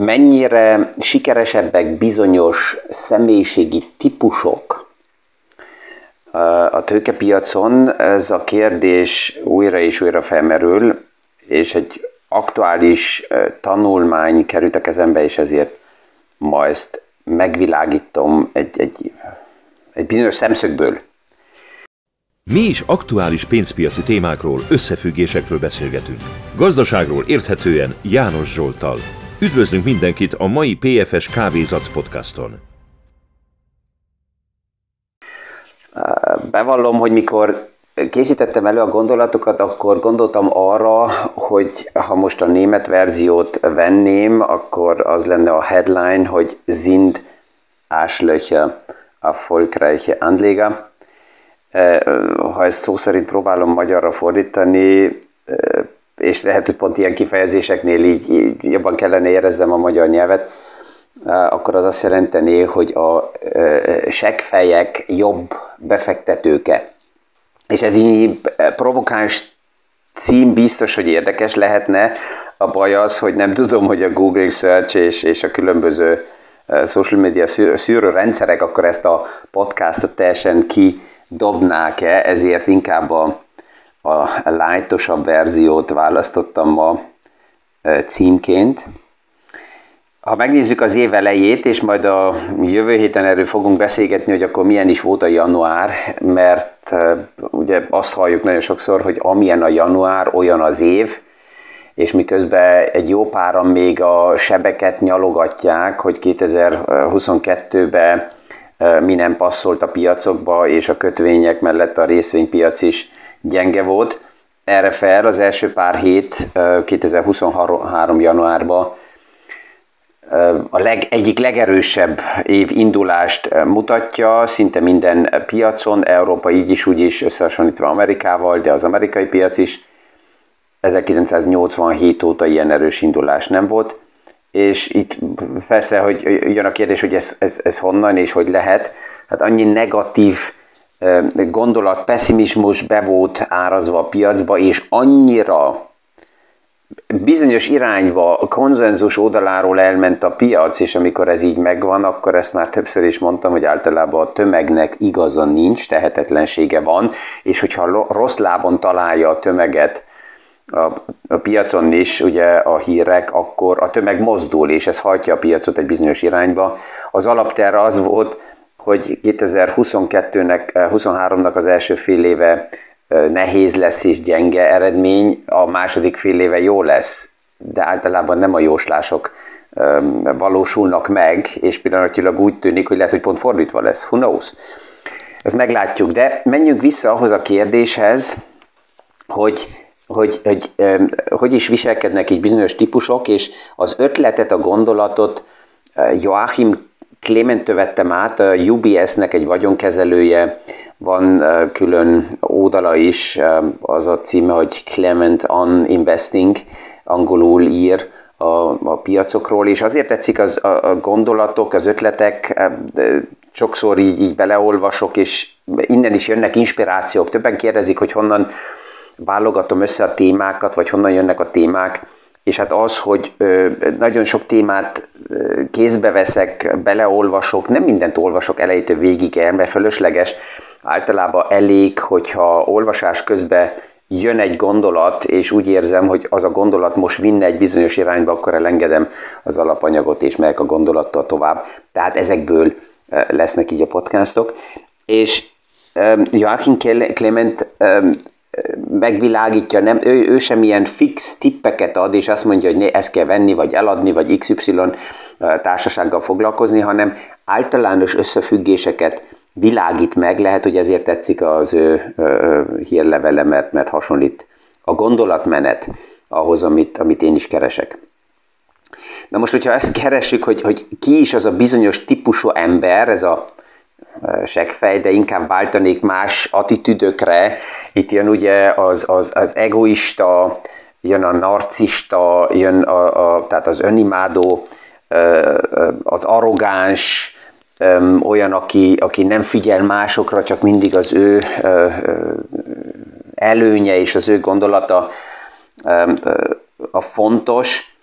mennyire sikeresebbek bizonyos személyiségi típusok a tőkepiacon, ez a kérdés újra és újra felmerül, és egy aktuális tanulmány került a kezembe, és ezért ma ezt megvilágítom egy, egy, egy bizonyos szemszögből. Mi is aktuális pénzpiaci témákról, összefüggésekről beszélgetünk. Gazdaságról érthetően János Zsoltal. Üdvözlünk mindenkit a mai PFS Kávézac podcaston. Bevallom, hogy mikor készítettem elő a gondolatokat, akkor gondoltam arra, hogy ha most a német verziót venném, akkor az lenne a headline, hogy Sind Arschlöcher erfolgreiche Anleger. Ha ezt szó szerint próbálom magyarra fordítani, és lehet, hogy pont ilyen kifejezéseknél így, így jobban kellene érezzem a magyar nyelvet, akkor az azt jelenteni, hogy a segfejek jobb befektetőke. És ez így provokáns cím biztos, hogy érdekes lehetne. A baj az, hogy nem tudom, hogy a Google Search és, és a különböző social media szűrő rendszerek akkor ezt a podcastot teljesen kidobnák-e, ezért inkább a, a lájtosabb verziót választottam ma címként. Ha megnézzük az év elejét, és majd a jövő héten erről fogunk beszélgetni, hogy akkor milyen is volt a január, mert ugye azt halljuk nagyon sokszor, hogy amilyen a január, olyan az év, és miközben egy jó páran még a sebeket nyalogatják, hogy 2022-ben mi nem passzolt a piacokba, és a kötvények mellett a részvénypiac is gyenge volt. Erre fel az első pár hét 2023. januárban a leg, egyik legerősebb év indulást mutatja, szinte minden piacon, Európa így is úgy is összehasonlítva Amerikával, de az amerikai piac is. 1987 óta ilyen erős indulás nem volt, és itt persze, hogy jön a kérdés, hogy ez, ez, ez honnan és hogy lehet. Hát annyi negatív gondolat, pessimizmus be árazva a piacba, és annyira bizonyos irányba a konzenzus oldaláról elment a piac, és amikor ez így megvan, akkor ezt már többször is mondtam, hogy általában a tömegnek igaza nincs, tehetetlensége van, és hogyha rossz lábon találja a tömeget a, a piacon is ugye a hírek, akkor a tömeg mozdul, és ez hajtja a piacot egy bizonyos irányba. Az alapterre az volt, hogy 2022-nek, 23-nak az első fél éve nehéz lesz és gyenge eredmény, a második fél éve jó lesz, de általában nem a jóslások valósulnak meg, és pillanatilag úgy tűnik, hogy lehet, hogy pont fordítva lesz. Who knows? Ezt meglátjuk, de menjünk vissza ahhoz a kérdéshez, hogy hogy, hogy, hogy is viselkednek így bizonyos típusok, és az ötletet, a gondolatot Joachim Clementő vettem át, a UBS-nek egy vagyonkezelője, van külön oldala is, az a címe, hogy Clement on Investing, angolul ír a, a piacokról, és azért tetszik az, a, a gondolatok, az ötletek, sokszor így, így beleolvasok, és innen is jönnek inspirációk. Többen kérdezik, hogy honnan válogatom össze a témákat, vagy honnan jönnek a témák, és hát az, hogy nagyon sok témát kézbe veszek, beleolvasok, nem mindent olvasok elejétől végig el, mert fölösleges, általában elég, hogyha olvasás közben jön egy gondolat, és úgy érzem, hogy az a gondolat most vinne egy bizonyos irányba, akkor elengedem az alapanyagot, és megyek a gondolattal tovább. Tehát ezekből lesznek így a podcastok. És Joachim Clement megvilágítja, nem, ő, ő sem ilyen fix tippeket ad, és azt mondja, hogy ne, ezt kell venni, vagy eladni, vagy XY társasággal foglalkozni, hanem általános összefüggéseket világít meg, lehet, hogy ezért tetszik az ő hírlevele, mert, mert hasonlít a gondolatmenet ahhoz, amit, amit én is keresek. Na most, hogyha ezt keresünk, hogy, hogy ki is az a bizonyos típusú ember, ez a segfej, de inkább váltanék más attitűdökre. Itt jön ugye az, az, az egoista, jön a narcista, jön a, a, tehát az önimádó, az arrogáns, olyan, aki, aki nem figyel másokra, csak mindig az ő előnye és az ő gondolata a fontos.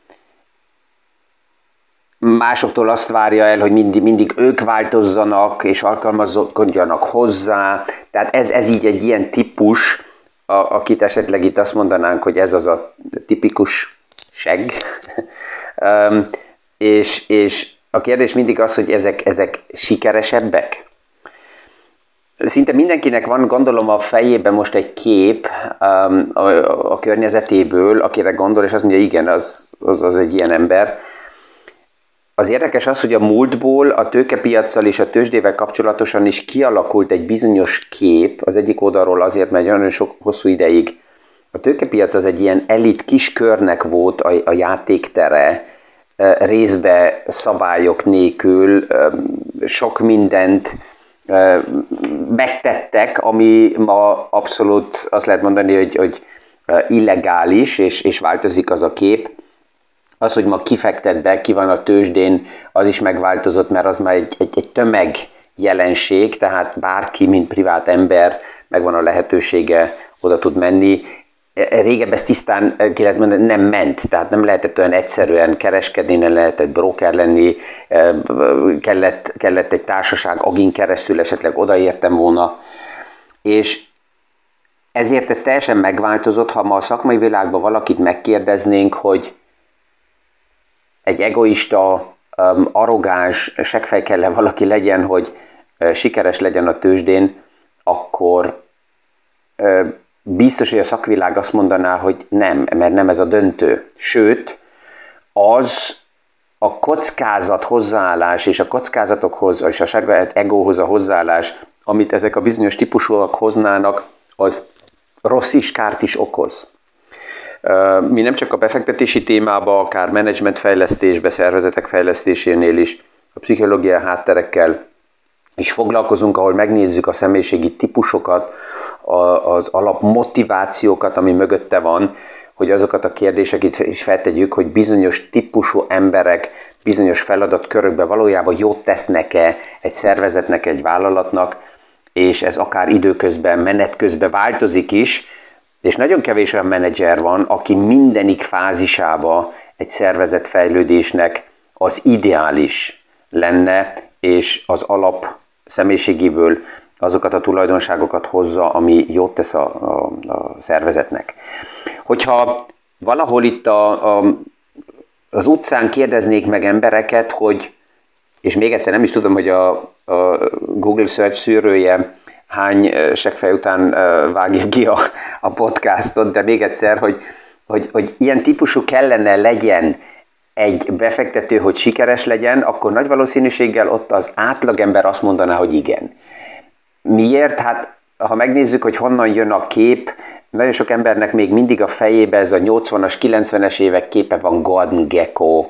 Másoktól azt várja el, hogy mindig, mindig ők változzanak és alkalmazkodjanak hozzá. Tehát ez, ez így egy ilyen típus, a, akit esetleg itt azt mondanánk, hogy ez az a tipikus seg. um, és, és a kérdés mindig az, hogy ezek, ezek sikeresebbek? Szinte mindenkinek van, gondolom, a fejében most egy kép um, a, a környezetéből, akire gondol, és azt mondja, igen, az, az, az egy ilyen ember. Az érdekes az, hogy a múltból a tőkepiacsal és a tőzsdével kapcsolatosan is kialakult egy bizonyos kép, az egyik oldalról azért, mert nagyon sok hosszú ideig a tőkepiac az egy ilyen elit kis körnek volt a, a játéktere, részbe szabályok nélkül sok mindent megtettek, ami ma abszolút azt lehet mondani, hogy, hogy illegális, és, és változik az a kép. Az, hogy ma kifektet be, ki van a tőzsdén, az is megváltozott, mert az már egy, egy, egy tömeg jelenség, tehát bárki, mint privát ember megvan a lehetősége, oda tud menni, Régebb ez tisztán ki lehet mondani, nem ment, tehát nem lehetett olyan egyszerűen kereskedni, nem lehetett broker lenni, kellett, kellett egy társaság, agin keresztül esetleg odaértem volna, és ezért ez teljesen megváltozott, ha ma a szakmai világban valakit megkérdeznénk, hogy egy egoista, arrogáns, segfej kell -e valaki legyen, hogy sikeres legyen a tőzsdén, akkor biztos, hogy a szakvilág azt mondaná, hogy nem, mert nem ez a döntő. Sőt, az a kockázat hozzáállás és a kockázatokhoz, és a saját egóhoz a hozzáállás, amit ezek a bizonyos típusúak hoznának, az rossz is, kárt is okoz. Mi nem csak a befektetési témába, akár menedzsmentfejlesztésbe, szervezetek fejlesztésénél is, a pszichológiai hátterekkel és foglalkozunk, ahol megnézzük a személyiségi típusokat, az alapmotivációkat, ami mögötte van, hogy azokat a kérdéseket is feltegyük, hogy bizonyos típusú emberek bizonyos feladatkörökbe valójában jót tesznek-e egy szervezetnek, egy vállalatnak, és ez akár időközben, menet közben változik is, és nagyon kevés olyan menedzser van, aki mindenik fázisába egy szervezetfejlődésnek az ideális lenne, és az alap személyiségéből azokat a tulajdonságokat hozza, ami jót tesz a, a, a szervezetnek. Hogyha valahol itt a, a, az utcán kérdeznék meg embereket, hogy, és még egyszer nem is tudom, hogy a, a Google Search szűrője hány segfej után vágja ki a, a podcastot, de még egyszer, hogy, hogy, hogy ilyen típusú kellene legyen egy befektető, hogy sikeres legyen, akkor nagy valószínűséggel ott az átlagember azt mondaná, hogy igen. Miért? Hát ha megnézzük, hogy honnan jön a kép, nagyon sok embernek még mindig a fejébe ez a 80-as, 90-es évek képe van Gordon Gecko,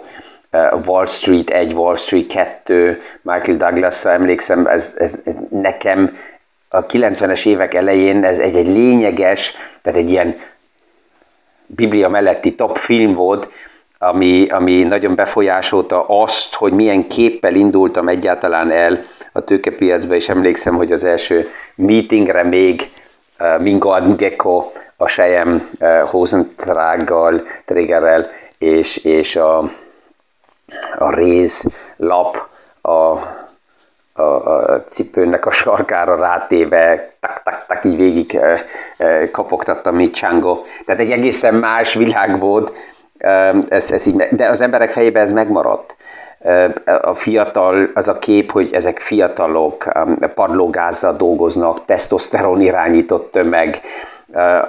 Wall Street 1, Wall Street 2, Michael douglas emlékszem, ez, ez, ez nekem a 90-es évek elején ez egy, egy lényeges, tehát egy ilyen Biblia melletti top film volt, ami, ami nagyon befolyásolta azt, hogy milyen képpel indultam egyáltalán el a tőkepiacba, és emlékszem, hogy az első meetingre még uh, Mingard Gecko a sejem uh, hozentrággal, trégerrel, és, és a, a réz lap a, a, a cipőnek a sarkára rátéve, tak, tak, tak, így végig kapogtattam, mint Csango. Tehát egy egészen más világ volt, ez, ez így, de az emberek fejében ez megmaradt. A fiatal, az a kép, hogy ezek fiatalok, padlógázzal dolgoznak, tesztoszteron irányított tömeg,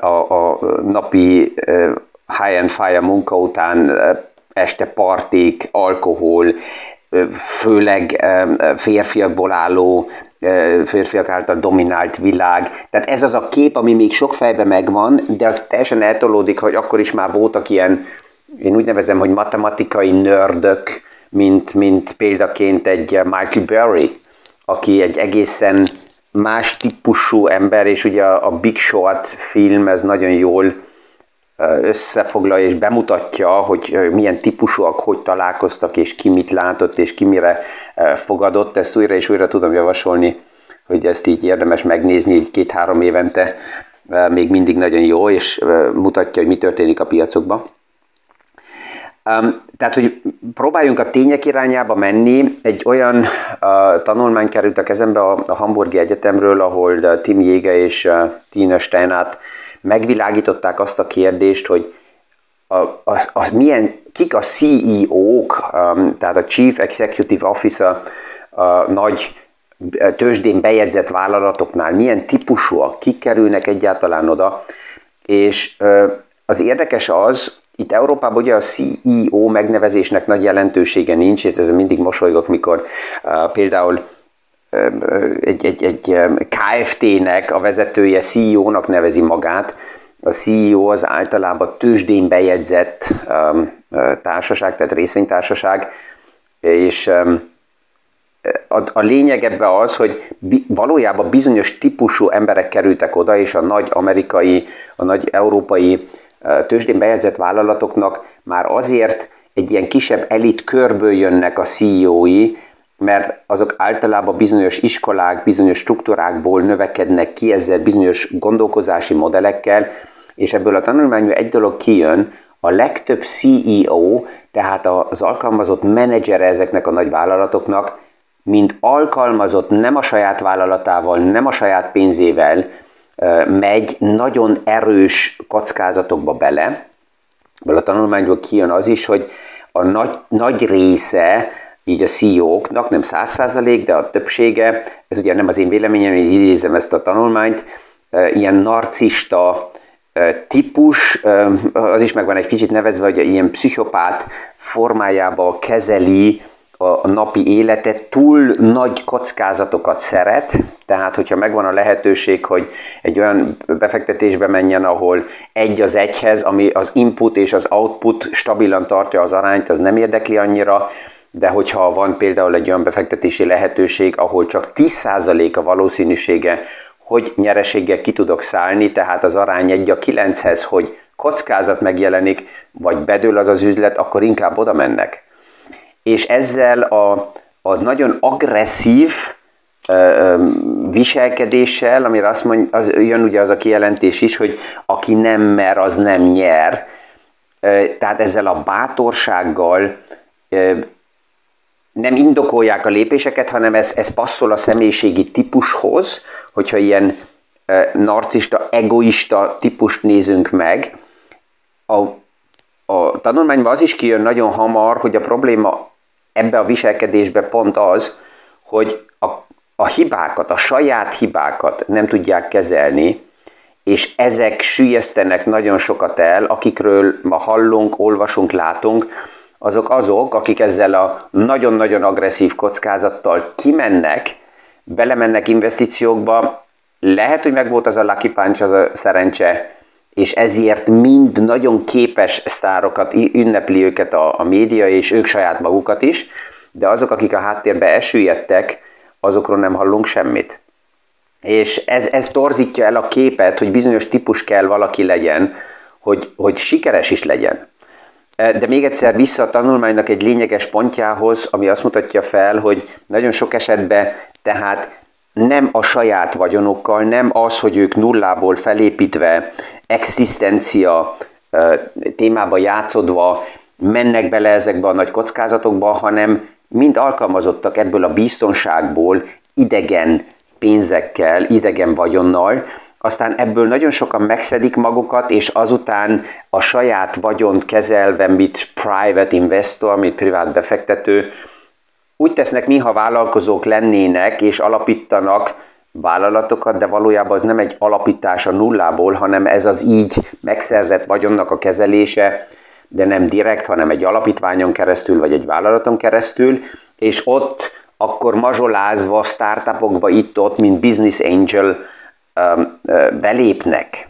a, a napi high-end fire munka után este partik, alkohol, főleg férfiakból álló férfiak által dominált világ. Tehát ez az a kép, ami még sok fejben megvan, de az teljesen eltolódik, hogy akkor is már voltak ilyen én úgy nevezem, hogy matematikai nördök, mint, mint példaként egy Michael Burry, aki egy egészen más típusú ember, és ugye a Big Short film ez nagyon jól összefoglalja és bemutatja, hogy milyen típusúak hogy találkoztak, és ki mit látott, és ki mire fogadott. Ezt újra és újra tudom javasolni, hogy ezt így érdemes megnézni, így két-három évente még mindig nagyon jó, és mutatja, hogy mi történik a piacokban. Tehát, hogy próbáljunk a tények irányába menni. Egy olyan tanulmány került a kezembe a, a Hamburgi Egyetemről, ahol Tim Jége és Tina Steinát megvilágították azt a kérdést, hogy a, a, a, milyen, kik a CEO-k, um, tehát a Chief Executive Officer a nagy tőzsdén bejegyzett vállalatoknál, milyen típusúak, kik kerülnek egyáltalán oda, és az érdekes az, itt Európában ugye a CEO megnevezésnek nagy jelentősége nincs, és ezzel mindig mosolygok, mikor uh, például egy, egy, egy KFT-nek a vezetője CEO-nak nevezi magát. A CEO az általában tőzsdén bejegyzett társaság, tehát részvénytársaság, és a, a lényeg ebbe az, hogy bi, valójában bizonyos típusú emberek kerültek oda, és a nagy amerikai, a nagy európai tőzsdén bejegyzett vállalatoknak már azért egy ilyen kisebb elit körből jönnek a CEO-i, mert azok általában bizonyos iskolák, bizonyos struktúrákból növekednek ki ezzel bizonyos gondolkozási modellekkel, és ebből a tanulmányból egy dolog kijön, a legtöbb CEO, tehát az alkalmazott menedzsere ezeknek a nagy vállalatoknak, mint alkalmazott nem a saját vállalatával, nem a saját pénzével megy nagyon erős kockázatokba bele. Ebből a tanulmányból kijön az is, hogy a nagy, nagy része így a CEO-knak, nem száz százalék, de a többsége, ez ugye nem az én véleményem, én idézem ezt a tanulmányt, ilyen narcista típus, az is megvan egy kicsit nevezve, hogy ilyen pszichopát formájába kezeli a napi életet, túl nagy kockázatokat szeret, tehát hogyha megvan a lehetőség, hogy egy olyan befektetésbe menjen, ahol egy az egyhez, ami az input és az output stabilan tartja az arányt, az nem érdekli annyira, de hogyha van például egy olyan befektetési lehetőség, ahol csak 10% a valószínűsége, hogy nyereséggel ki tudok szállni, tehát az arány egy a 9-hez, hogy kockázat megjelenik, vagy bedől az az üzlet, akkor inkább oda mennek. És ezzel a, a nagyon agresszív viselkedéssel, amire azt mondja, az, jön ugye az a kijelentés is, hogy aki nem mer, az nem nyer. Tehát ezzel a bátorsággal nem indokolják a lépéseket, hanem ez, ez passzol a személyiségi típushoz, hogyha ilyen e, narcista, egoista típust nézünk meg. A, a tanulmányban az is kijön nagyon hamar, hogy a probléma ebbe a viselkedésbe pont az, hogy a, a hibákat, a saját hibákat nem tudják kezelni, és ezek sülyeztenek nagyon sokat el, akikről ma hallunk, olvasunk, látunk, azok azok, akik ezzel a nagyon-nagyon agresszív kockázattal kimennek, belemennek investíciókba, lehet, hogy megvolt az a lucky punch, az a szerencse, és ezért mind nagyon képes sztárokat ünnepli őket a, a média, és ők saját magukat is, de azok, akik a háttérbe esüllyedtek, azokról nem hallunk semmit. És ez, ez torzítja el a képet, hogy bizonyos típus kell valaki legyen, hogy, hogy sikeres is legyen. De még egyszer vissza a tanulmánynak egy lényeges pontjához, ami azt mutatja fel, hogy nagyon sok esetben tehát nem a saját vagyonokkal, nem az, hogy ők nullából felépítve, existencia témába játszodva mennek bele ezekbe a nagy kockázatokba, hanem mind alkalmazottak ebből a biztonságból idegen pénzekkel, idegen vagyonnal, aztán ebből nagyon sokan megszedik magukat, és azután a saját vagyont kezelve, mint private investor, mint privát befektető, úgy tesznek, mintha vállalkozók lennének, és alapítanak vállalatokat, de valójában az nem egy alapítás a nullából, hanem ez az így megszerzett vagyonnak a kezelése, de nem direkt, hanem egy alapítványon keresztül, vagy egy vállalaton keresztül, és ott akkor mazsolázva startupokba itt-ott, mint business angel, belépnek.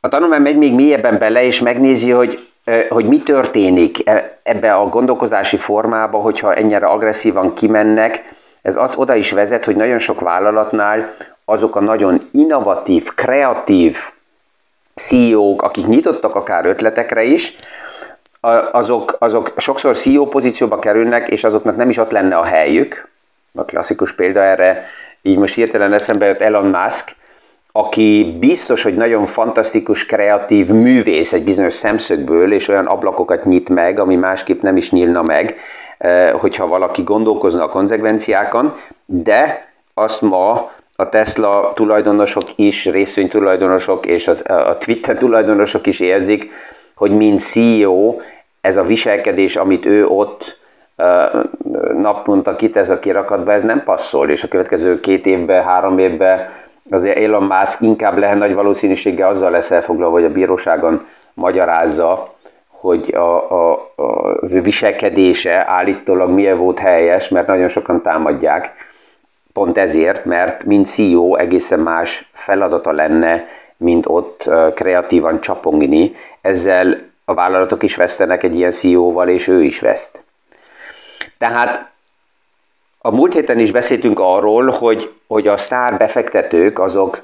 A tanulmány megy még mélyebben bele, és megnézi, hogy, hogy mi történik e, ebbe a gondolkozási formába, hogyha ennyire agresszívan kimennek. Ez az oda is vezet, hogy nagyon sok vállalatnál azok a nagyon innovatív, kreatív CEO-k, akik nyitottak akár ötletekre is, azok, azok sokszor CEO pozícióba kerülnek, és azoknak nem is ott lenne a helyük. A klasszikus példa erre így most hirtelen eszembe jött Elon Musk, aki biztos, hogy nagyon fantasztikus, kreatív művész egy bizonyos szemszögből, és olyan ablakokat nyit meg, ami másképp nem is nyílna meg, eh, hogyha valaki gondolkozna a konzekvenciákon, de azt ma a Tesla tulajdonosok is, részvénytulajdonosok és az, a Twitter tulajdonosok is érzik, hogy mint CEO ez a viselkedés, amit ő ott naponta kitesz a kirakatba, ez nem passzol, és a következő két évben, három évben azért Elon Musk inkább lehet nagy valószínűséggel azzal lesz elfoglalva, hogy a bíróságon magyarázza, hogy a, a, az ő viselkedése állítólag milyen volt helyes, mert nagyon sokan támadják, pont ezért, mert mint CEO egészen más feladata lenne, mint ott kreatívan csapongni, ezzel a vállalatok is vesztenek egy ilyen CEO-val, és ő is veszt. Tehát a múlt héten is beszéltünk arról, hogy, hogy a sztár befektetők azok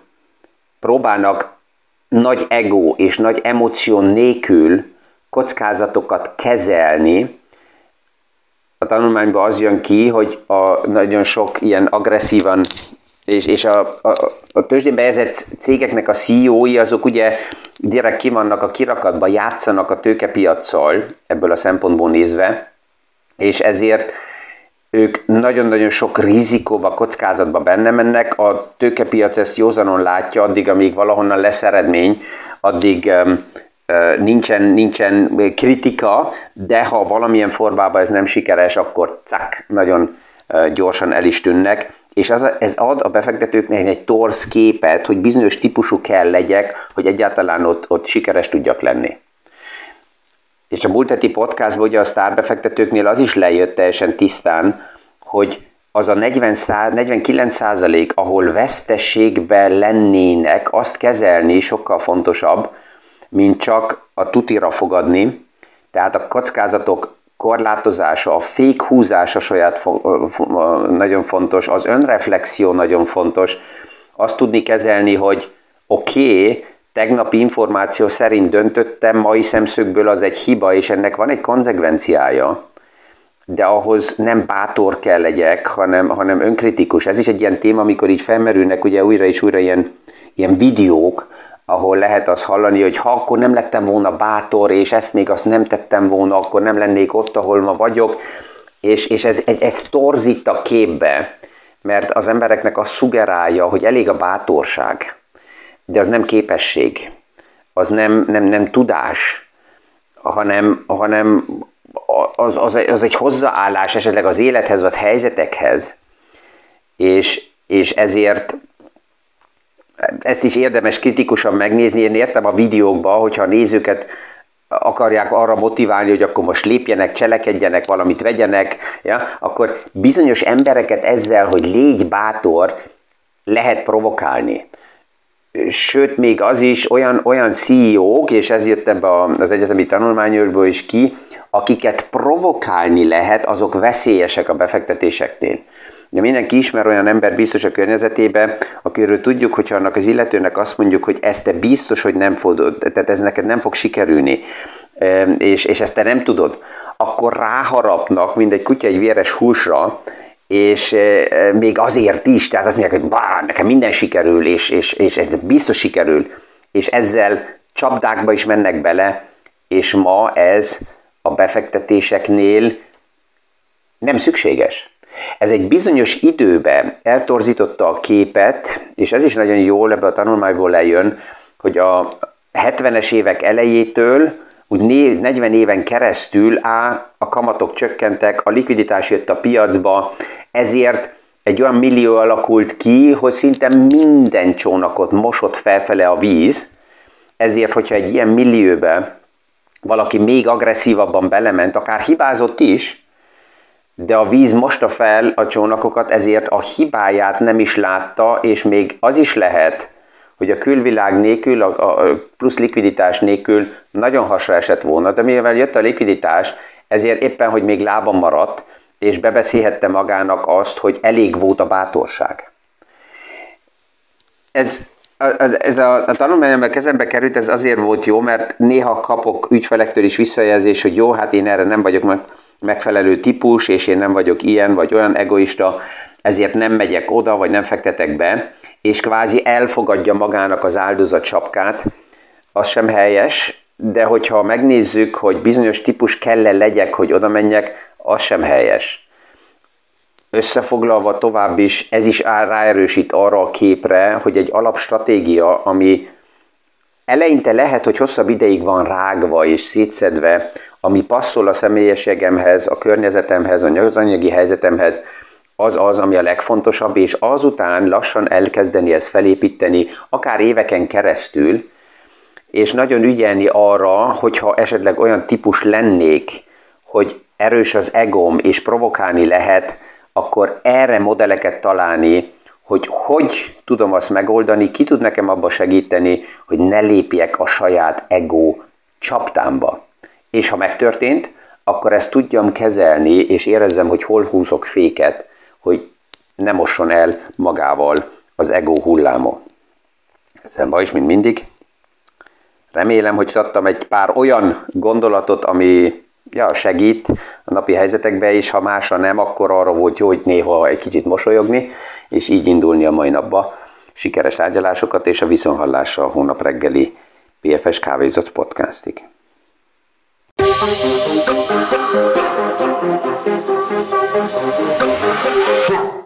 próbálnak nagy ego és nagy emóció nélkül kockázatokat kezelni. A tanulmányban az jön ki, hogy a nagyon sok ilyen agresszívan és, és a, a, a tőzsdén bejegyzett cégeknek a CEO-i azok ugye direkt kivannak a kirakatba, játszanak a tőkepiacsal ebből a szempontból nézve, és ezért ők nagyon-nagyon sok rizikóba, kockázatba benne mennek, a tőkepiac ezt józanon látja, addig, amíg valahonnan lesz eredmény, addig nincsen, nincsen kritika, de ha valamilyen formában ez nem sikeres, akkor cak, nagyon gyorsan el is tűnnek, és az, ez ad a befektetőknek egy torsz képet, hogy bizonyos típusú kell legyek, hogy egyáltalán ott, ott sikeres tudjak lenni. És a múlt heti podcastban ugye a sztárbefektetőknél az is lejött teljesen tisztán, hogy az a 40 49 százalék, ahol veszteségben lennének, azt kezelni sokkal fontosabb, mint csak a tutira fogadni. Tehát a kockázatok korlátozása, a fékhúzása saját nagyon fontos, az önreflexió nagyon fontos, azt tudni kezelni, hogy oké, okay, tegnapi információ szerint döntöttem, mai szemszögből az egy hiba, és ennek van egy konzekvenciája, de ahhoz nem bátor kell legyek, hanem, hanem önkritikus. Ez is egy ilyen téma, amikor így felmerülnek ugye újra és újra ilyen, ilyen videók, ahol lehet azt hallani, hogy ha akkor nem lettem volna bátor, és ezt még azt nem tettem volna, akkor nem lennék ott, ahol ma vagyok, és, és ez, ez, ez torzít a képbe, mert az embereknek azt szugerálja, hogy elég a bátorság, de az nem képesség, az nem, nem, nem tudás, hanem, hanem az, az, az egy hozzáállás esetleg az élethez vagy helyzetekhez, és, és ezért ezt is érdemes kritikusan megnézni. Én értem a videókba, hogyha a nézőket akarják arra motiválni, hogy akkor most lépjenek, cselekedjenek, valamit vegyenek, ja, akkor bizonyos embereket ezzel, hogy légy bátor, lehet provokálni. Sőt, még az is olyan, olyan CEO-k, és ez jött ebbe az egyetemi tanulmányőrből is ki, akiket provokálni lehet, azok veszélyesek a befektetéseknél. De mindenki ismer olyan ember biztos a környezetében, akiről tudjuk, hogyha annak az illetőnek azt mondjuk, hogy ezt te biztos, hogy nem fogod, tehát ez neked nem fog sikerülni, és, és ezt te nem tudod, akkor ráharapnak, mint egy kutya egy véres húsra, és még azért is, tehát azt mondják, hogy bá, nekem minden sikerül, és, és, és ez biztos sikerül, és ezzel csapdákba is mennek bele, és ma ez a befektetéseknél nem szükséges. Ez egy bizonyos időben eltorzította a képet, és ez is nagyon jól ebbe a tanulmányból lejön, hogy a 70-es évek elejétől úgy 40 éven keresztül á, a kamatok csökkentek, a likviditás jött a piacba, ezért egy olyan millió alakult ki, hogy szinte minden csónakot mosott felfele a víz, ezért, hogyha egy ilyen millióbe valaki még agresszívabban belement, akár hibázott is, de a víz mosta fel a csónakokat, ezért a hibáját nem is látta, és még az is lehet, hogy a külvilág nélkül, a plusz likviditás nélkül nagyon hasra esett volna, de mivel jött a likviditás, ezért éppen, hogy még lábam maradt, és bebeszélhette magának azt, hogy elég volt a bátorság. Ez, ez, ez a, a tanulmány, amely kezembe került, ez azért volt jó, mert néha kapok ügyfelektől is visszajelzés, hogy jó, hát én erre nem vagyok, megfelelő típus, és én nem vagyok ilyen vagy olyan egoista, ezért nem megyek oda, vagy nem fektetek be, és kvázi elfogadja magának az áldozat sapkát, az sem helyes, de hogyha megnézzük, hogy bizonyos típus kell-e legyek, hogy oda menjek, az sem helyes. Összefoglalva tovább is, ez is ráerősít arra a képre, hogy egy alapstratégia, ami eleinte lehet, hogy hosszabb ideig van rágva és szétszedve, ami passzol a személyességemhez, a környezetemhez, az anyagi helyzetemhez, az az, ami a legfontosabb, és azután lassan elkezdeni ezt felépíteni, akár éveken keresztül, és nagyon ügyelni arra, hogyha esetleg olyan típus lennék, hogy erős az egom, és provokálni lehet, akkor erre modelleket találni, hogy hogy tudom azt megoldani, ki tud nekem abba segíteni, hogy ne lépjek a saját ego csaptámba. És ha megtörtént, akkor ezt tudjam kezelni, és érezzem, hogy hol húzok féket, hogy ne mosson el magával az ego hulláma. Ezzel ma is, mint mindig. Remélem, hogy adtam egy pár olyan gondolatot, ami ja, segít a napi helyzetekbe, és ha másra nem, akkor arra volt jó, hogy néha egy kicsit mosolyogni, és így indulni a mai napba. Sikeres tárgyalásokat és a viszonhallásra a hónap reggeli PFS Kávézott podcastig. thank you Thank you.